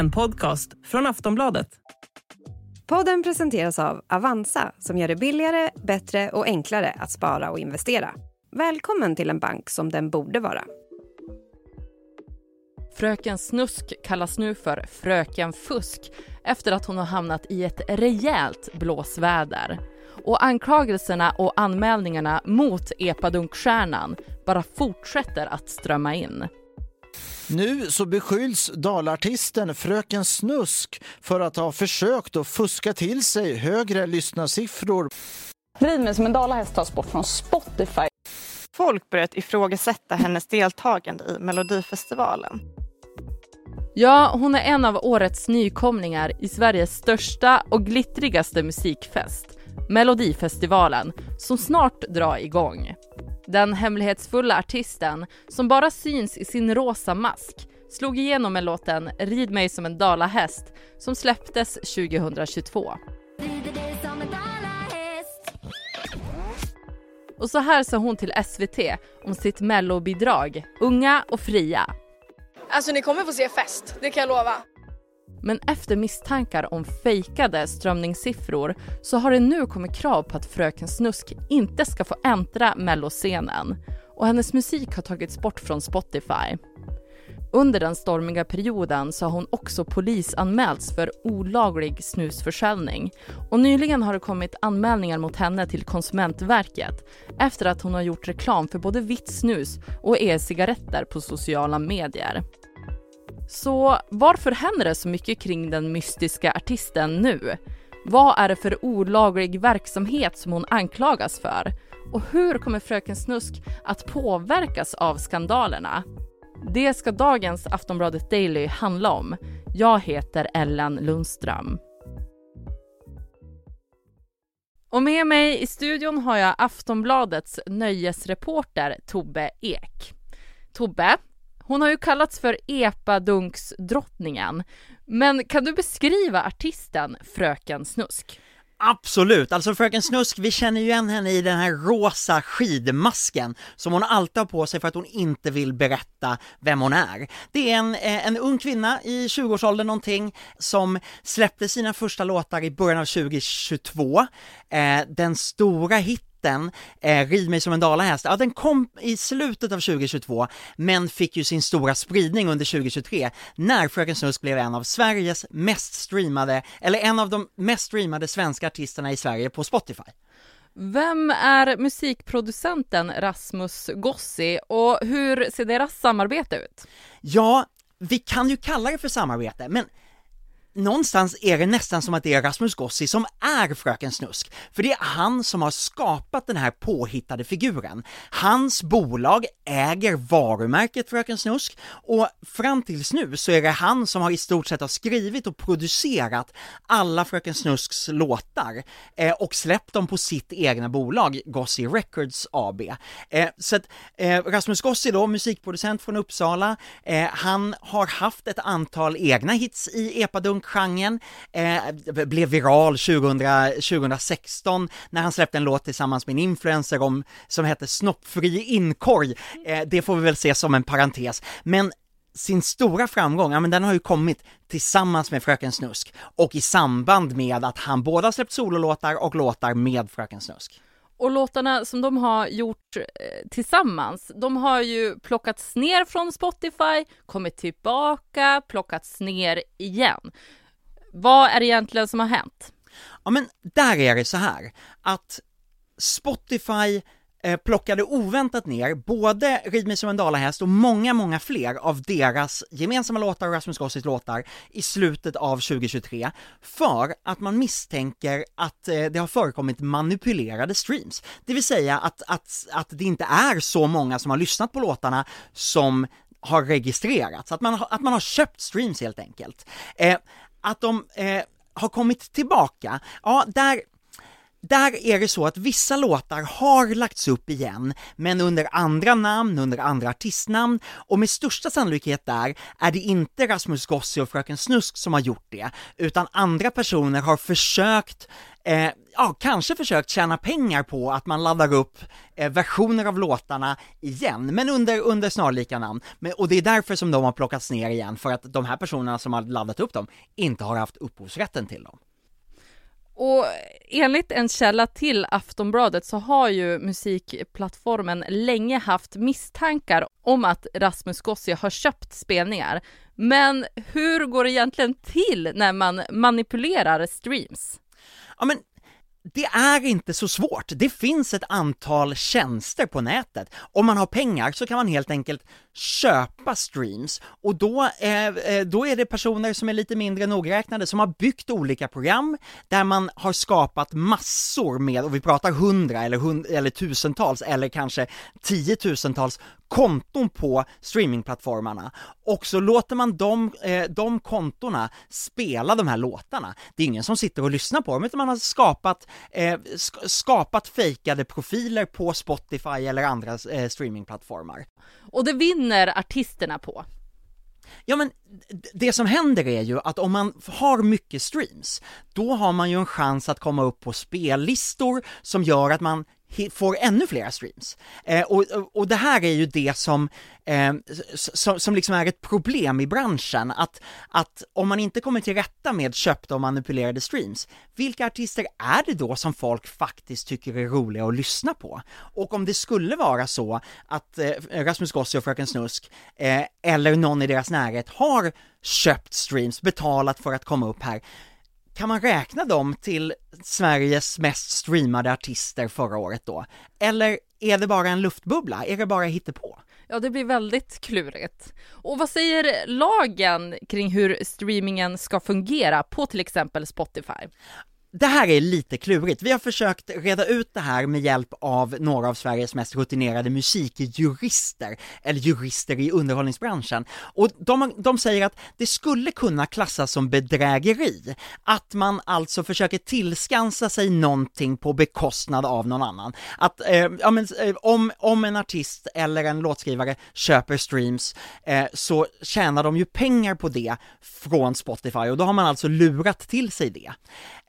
en podcast från Aftonbladet. Podden presenteras av Avanza som gör det billigare, bättre och enklare att spara och investera. Välkommen till en bank som den borde vara. Fröken Snusk kallas nu för Fröken Fusk efter att hon har hamnat i ett rejält blåsväder. Och anklagelserna och anmälningarna mot epadunkstjärnan bara fortsätter att strömma in. Nu så beskylls dalartisten Fröken Snusk för att ha försökt att fuska till sig högre lyssnarsiffror. Vrid mig som en dalahäst tas bort från Spotify. Folk börjat ifrågasätta hennes deltagande i Melodifestivalen. Ja, hon är en av årets nykomlingar i Sveriges största och glittrigaste musikfest, Melodifestivalen, som snart drar igång. Den hemlighetsfulla artisten, som bara syns i sin rosa mask, slog igenom med låten Rid mig som en dalahäst som släpptes 2022. Och så här sa hon till SVT om sitt mellobidrag Unga och fria. Alltså ni kommer få se fest, det kan jag lova. Men efter misstankar om fejkade strömningssiffror så har det nu kommit krav på att Fröken Snusk inte ska få äntra melloscenen och hennes musik har tagits bort från Spotify. Under den stormiga perioden så har hon också polisanmälts för olaglig snusförsäljning och nyligen har det kommit anmälningar mot henne till Konsumentverket efter att hon har gjort reklam för både vitt snus och e-cigaretter på sociala medier. Så varför händer det så mycket kring den mystiska artisten nu? Vad är det för olaglig verksamhet som hon anklagas för? Och hur kommer Fröken Snusk att påverkas av skandalerna? Det ska dagens Aftonbladet Daily handla om. Jag heter Ellen Lundström. Och med mig i studion har jag Aftonbladets nöjesreporter Tobbe Ek. Tobbe, hon har ju kallats för epadunksdrottningen. Men kan du beskriva artisten Fröken Snusk? Absolut, alltså Fröken Snusk, vi känner ju igen henne i den här rosa skidmasken som hon alltid har på sig för att hon inte vill berätta vem hon är. Det är en, eh, en ung kvinna i 20-årsåldern någonting som släppte sina första låtar i början av 2022. Eh, den stora hitten hitten, eh, Rid mig som en dalahäst, ja den kom i slutet av 2022 men fick ju sin stora spridning under 2023 när Fröken Snusk blev en av Sveriges mest streamade, eller en av de mest streamade svenska artisterna i Sverige på Spotify. Vem är musikproducenten Rasmus Gossi och hur ser deras samarbete ut? Ja, vi kan ju kalla det för samarbete, men någonstans är det nästan som att det är Rasmus Gossi som är Fröken Snusk, för det är han som har skapat den här påhittade figuren. Hans bolag äger varumärket Fröken Snusk och fram tills nu så är det han som har i stort sett har skrivit och producerat alla Fröken Snusks låtar eh, och släppt dem på sitt egna bolag, Gossi Records AB. Eh, så att eh, Rasmus Gossi då, musikproducent från Uppsala, eh, han har haft ett antal egna hits i epadunk funkgenren, eh, blev viral 2000, 2016 när han släppte en låt tillsammans med en influencer om, som hette Snoppfri inkorg. Eh, det får vi väl se som en parentes, men sin stora framgång, ja men den har ju kommit tillsammans med Fröken Snusk och i samband med att han både har släppt sololåtar och låtar med Fröken Snusk. Och låtarna som de har gjort eh, tillsammans, de har ju plockats ner från Spotify, kommit tillbaka, plockats ner igen. Vad är det egentligen som har hänt? Ja men där är det så här, att Spotify eh, plockade oväntat ner både Rid mig som en dalahäst och många, många fler av deras gemensamma låtar och Rasmus Gossis låtar i slutet av 2023 för att man misstänker att eh, det har förekommit manipulerade streams. Det vill säga att, att, att det inte är så många som har lyssnat på låtarna som har registrerats, att man, att man har köpt streams helt enkelt. Eh, att de eh, har kommit tillbaka, ja där där är det så att vissa låtar har lagts upp igen, men under andra namn, under andra artistnamn, och med största sannolikhet där är det inte Rasmus Gossi och Fröken Snusk som har gjort det, utan andra personer har försökt eh, ja, kanske försökt tjäna pengar på att man laddar upp eh, versioner av låtarna igen, men under, under snarlika namn. Men, och det är därför som de har plockats ner igen, för att de här personerna som har laddat upp dem inte har haft upphovsrätten till dem. Och enligt en källa till Aftonbladet så har ju musikplattformen länge haft misstankar om att Rasmus Gossi har köpt spelningar. Men hur går det egentligen till när man manipulerar streams? Ja men det är inte så svårt. Det finns ett antal tjänster på nätet. Om man har pengar så kan man helt enkelt köpa streams och då, eh, eh, då är det personer som är lite mindre nogräknade som har byggt olika program där man har skapat massor med, och vi pratar hundra eller, hund, eller tusentals eller kanske tiotusentals konton på streamingplattformarna och så låter man de, eh, de kontona spela de här låtarna. Det är ingen som sitter och lyssnar på dem utan man har skapat, eh, skapat fejkade profiler på Spotify eller andra eh, streamingplattformar. Och det vinner artisterna på. Ja men det som händer är ju att om man har mycket streams, då har man ju en chans att komma upp på spellistor som gör att man får ännu fler streams. Eh, och, och det här är ju det som, eh, som, som liksom är ett problem i branschen, att, att om man inte kommer till rätta med köpta och manipulerade streams, vilka artister är det då som folk faktiskt tycker är roliga att lyssna på? Och om det skulle vara så att eh, Rasmus Gossi och Fröken Snusk, eh, eller någon i deras närhet har köpt streams, betalat för att komma upp här, kan man räkna dem till Sveriges mest streamade artister förra året då? Eller är det bara en luftbubbla? Är det bara hittepå? Ja, det blir väldigt klurigt. Och vad säger lagen kring hur streamingen ska fungera på till exempel Spotify? Det här är lite klurigt. Vi har försökt reda ut det här med hjälp av några av Sveriges mest rutinerade musikjurister, eller jurister i underhållningsbranschen. Och de, de säger att det skulle kunna klassas som bedrägeri, att man alltså försöker tillskansa sig någonting på bekostnad av någon annan. Att, eh, ja men, eh, om, om en artist eller en låtskrivare köper streams, eh, så tjänar de ju pengar på det från Spotify, och då har man alltså lurat till sig det.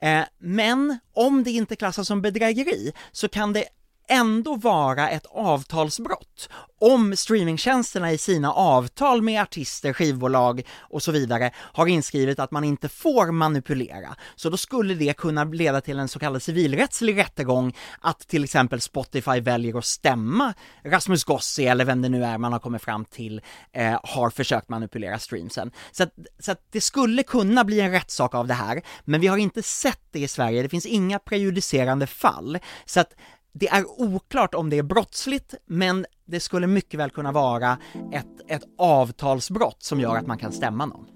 Eh, men om det inte klassas som bedrägeri så kan det ändå vara ett avtalsbrott om streamingtjänsterna i sina avtal med artister, skivbolag och så vidare har inskrivet att man inte får manipulera. Så då skulle det kunna leda till en så kallad civilrättslig rättegång att till exempel Spotify väljer att stämma Rasmus Gossi eller vem det nu är man har kommit fram till eh, har försökt manipulera streamsen. Så att, så att det skulle kunna bli en rättssak av det här, men vi har inte sett det i Sverige, det finns inga prejudicerande fall. Så att det är oklart om det är brottsligt, men det skulle mycket väl kunna vara ett, ett avtalsbrott som gör att man kan stämma någon.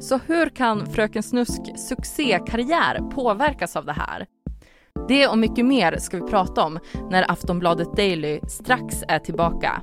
Så hur kan Fröken Snusk succékarriär påverkas av det här? Det och mycket mer ska vi prata om när Aftonbladet Daily strax är tillbaka.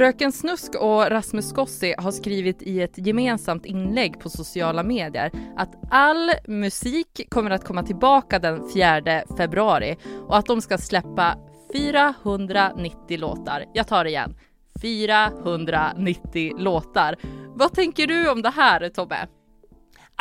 Fröken Snusk och Rasmus Gossi har skrivit i ett gemensamt inlägg på sociala medier att all musik kommer att komma tillbaka den 4 februari och att de ska släppa 490 låtar. Jag tar det igen. 490 låtar. Vad tänker du om det här Tobbe?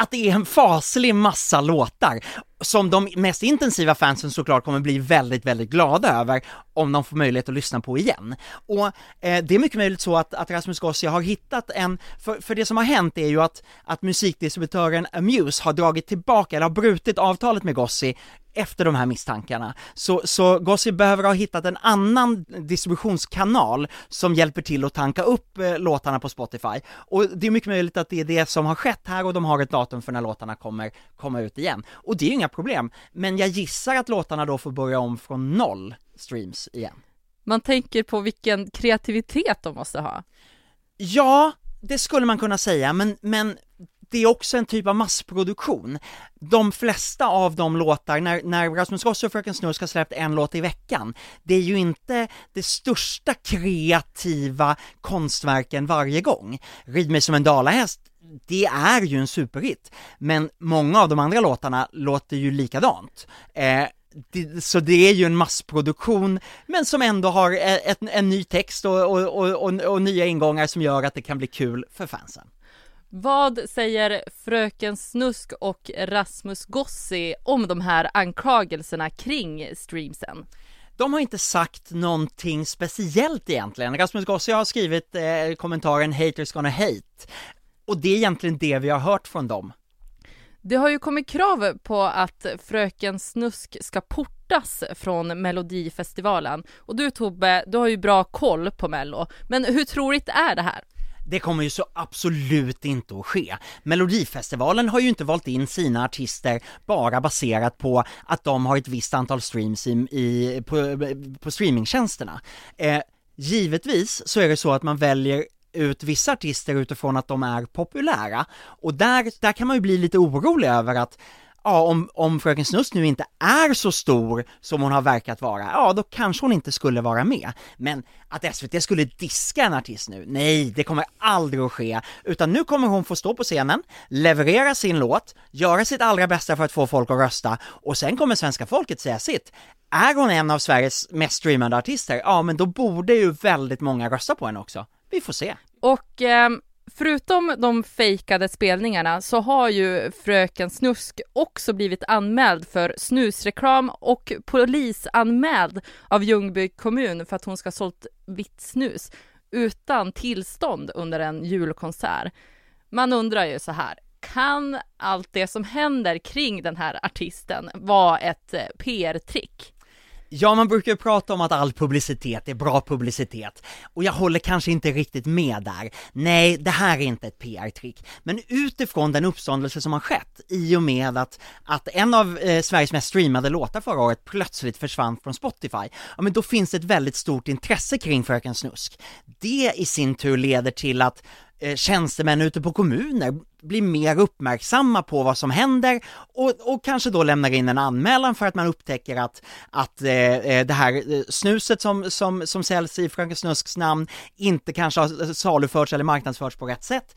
att det är en faslig massa låtar som de mest intensiva fansen såklart kommer bli väldigt, väldigt glada över om de får möjlighet att lyssna på igen. Och eh, det är mycket möjligt så att, att Rasmus Gossi har hittat en, för, för det som har hänt är ju att, att musikdistributören Amuse har dragit tillbaka, eller har brutit avtalet med Gossi efter de här misstankarna. Så, så Gossi behöver ha hittat en annan distributionskanal som hjälper till att tanka upp eh, låtarna på Spotify. Och det är mycket möjligt att det är det som har skett här och de har ett datum för när låtarna kommer komma ut igen. Och det är ju inga inga problem. Men jag gissar att låtarna då får börja om från noll streams igen. Man tänker på vilken kreativitet de måste ha. Ja, det skulle man kunna säga, men, men det är också en typ av massproduktion. De flesta av de låtar, när, när Rasmus Rossi och Fröken Snusk har släppt en låt i veckan, det är ju inte det största kreativa konstverken varje gång. Rid mig som en dalahäst, det är ju en superhit, men många av de andra låtarna låter ju likadant. Eh, det, så det är ju en massproduktion, men som ändå har ett, en ny text och, och, och, och, nya ingångar som gör att det kan bli kul för fansen. Vad säger Fröken Snusk och Rasmus Gossi om de här anklagelserna kring streamsen? De har inte sagt någonting speciellt egentligen. Rasmus Gossi har skrivit eh, kommentaren 'Haters gonna hate' och det är egentligen det vi har hört från dem. Det har ju kommit krav på att Fröken Snusk ska portas från Melodifestivalen. Och du Tobbe, du har ju bra koll på Mello. Men hur troligt är det här? Det kommer ju så absolut inte att ske. Melodifestivalen har ju inte valt in sina artister bara baserat på att de har ett visst antal streams i, i på, på streamingtjänsterna. Eh, givetvis så är det så att man väljer ut vissa artister utifrån att de är populära och där, där kan man ju bli lite orolig över att ja, om, om Fröken Snusk nu inte är så stor som hon har verkat vara, ja då kanske hon inte skulle vara med. Men att SVT skulle diska en artist nu, nej, det kommer aldrig att ske, utan nu kommer hon få stå på scenen, leverera sin låt, göra sitt allra bästa för att få folk att rösta, och sen kommer svenska folket säga sitt. Är hon en av Sveriges mest streamande artister, ja men då borde ju väldigt många rösta på henne också. Vi får se. Och eh, förutom de fejkade spelningarna så har ju Fröken Snusk också blivit anmäld för snusreklam och polisanmäld av Ljungby kommun för att hon ska ha sålt vitt snus utan tillstånd under en julkonsert. Man undrar ju så här, kan allt det som händer kring den här artisten vara ett eh, PR-trick? Ja, man brukar ju prata om att all publicitet är bra publicitet, och jag håller kanske inte riktigt med där. Nej, det här är inte ett PR-trick, men utifrån den uppståndelse som har skett i och med att, att en av eh, Sveriges mest streamade låtar förra året plötsligt försvann från Spotify, ja men då finns det ett väldigt stort intresse kring Fröken Snusk. Det i sin tur leder till att eh, tjänstemän ute på kommuner blir mer uppmärksamma på vad som händer och, och kanske då lämnar in en anmälan för att man upptäcker att, att eh, eh det här eh, snuset som, som, som säljs i Fröken Snusks namn inte kanske har saluförts eller marknadsförts på rätt sätt.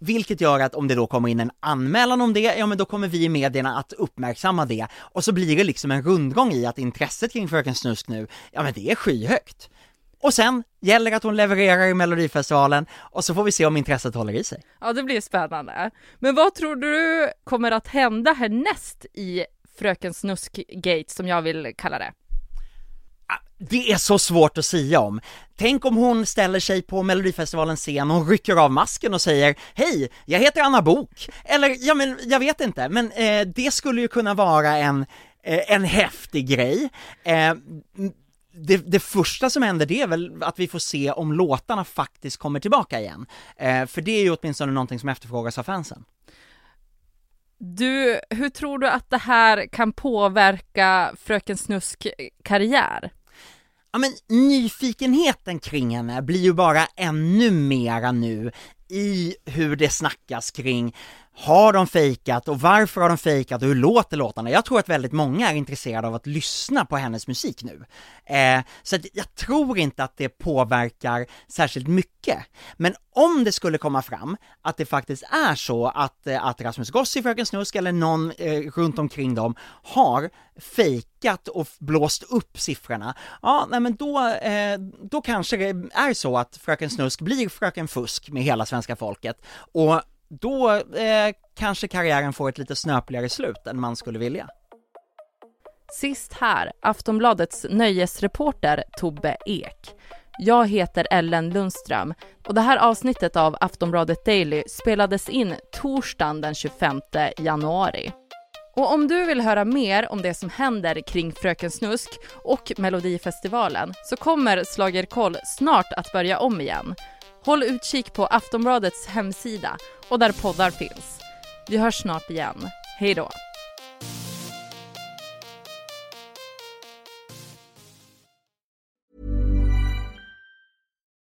Vilket gör att om det då kommer in en anmälan om det, ja men då kommer vi i medierna att uppmärksamma det och så blir det liksom en rundgång i att intresset kring Fröken Snusk nu, ja men det är skyhögt. Och sen gäller att hon levererar i Melodifestivalen och så får vi se om intresset håller i sig. Ja, det blir spännande. Men vad tror du kommer att hända härnäst i Fröken Snusk-gate som jag vill kalla det? Ah, det är så svårt att säga om. Tänk om hon ställer sig på Melodifestivalens scen och rycker av masken och säger Hej, jag heter Anna Bok Eller, ja men jag vet inte, men eh, det skulle ju kunna vara en, eh, en häftig grej. Eh, det, det, första som händer det är väl att vi får se om låtarna faktiskt kommer tillbaka igen. Eh, för det är ju åtminstone någonting som efterfrågas av fansen. Du, hur tror du att det här kan påverka Fröken Snusk karriär? Ja men nyfikenheten kring henne blir ju bara ännu mera nu i hur det snackas kring har de fejkat och varför har de fejkat och hur låter låtarna? Jag tror att väldigt många är intresserade av att lyssna på hennes musik nu. Eh, så att jag tror inte att det påverkar särskilt mycket. Men om det skulle komma fram att det faktiskt är så att, eh, att Rasmus Gossi, Fröken Snusk eller någon eh, runt omkring dem har fejkat och blåst upp siffrorna, ja, nej men då, eh, då kanske det är så att Fröken Snusk blir Fröken Fusk med hela svenska folket och då eh, kanske karriären får ett lite snöpligare slut än man skulle vilja. Sist här, Aftonbladets nöjesreporter Tobbe Ek. Jag heter Ellen Lundström och det här avsnittet av Aftonbladet Daily spelades in torsdagen den 25 januari. Och om du vill höra mer om det som händer kring Fröken Snusk och Melodifestivalen så kommer Slagerkoll snart att börja om igen. Håll utkik på Aftonbladets hemsida och där poddar finns. Vi hörs snart igen. Hej då!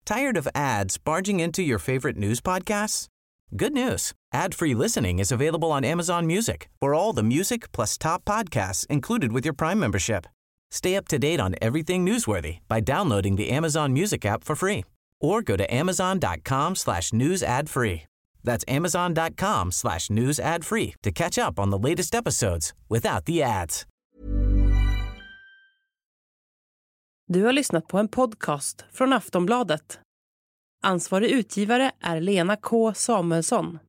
Tired of ads barging into your favorite news podcasts? Good news! Ad-free listening is available on Amazon Music for all the music plus top podcasts included with your Prime membership. Stay up to date on everything newsworthy by downloading the Amazon Music app for free or go to amazon.com slash news ad free. That's amazon.com slash news ad free to catch up on the latest episodes without the ads. Du har lyssnat på en podcast från Aftonbladet. Ansvarig utgivare är Lena K Samuelsson.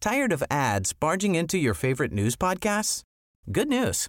Tired of ads barging into your favorite news podcasts? Good news.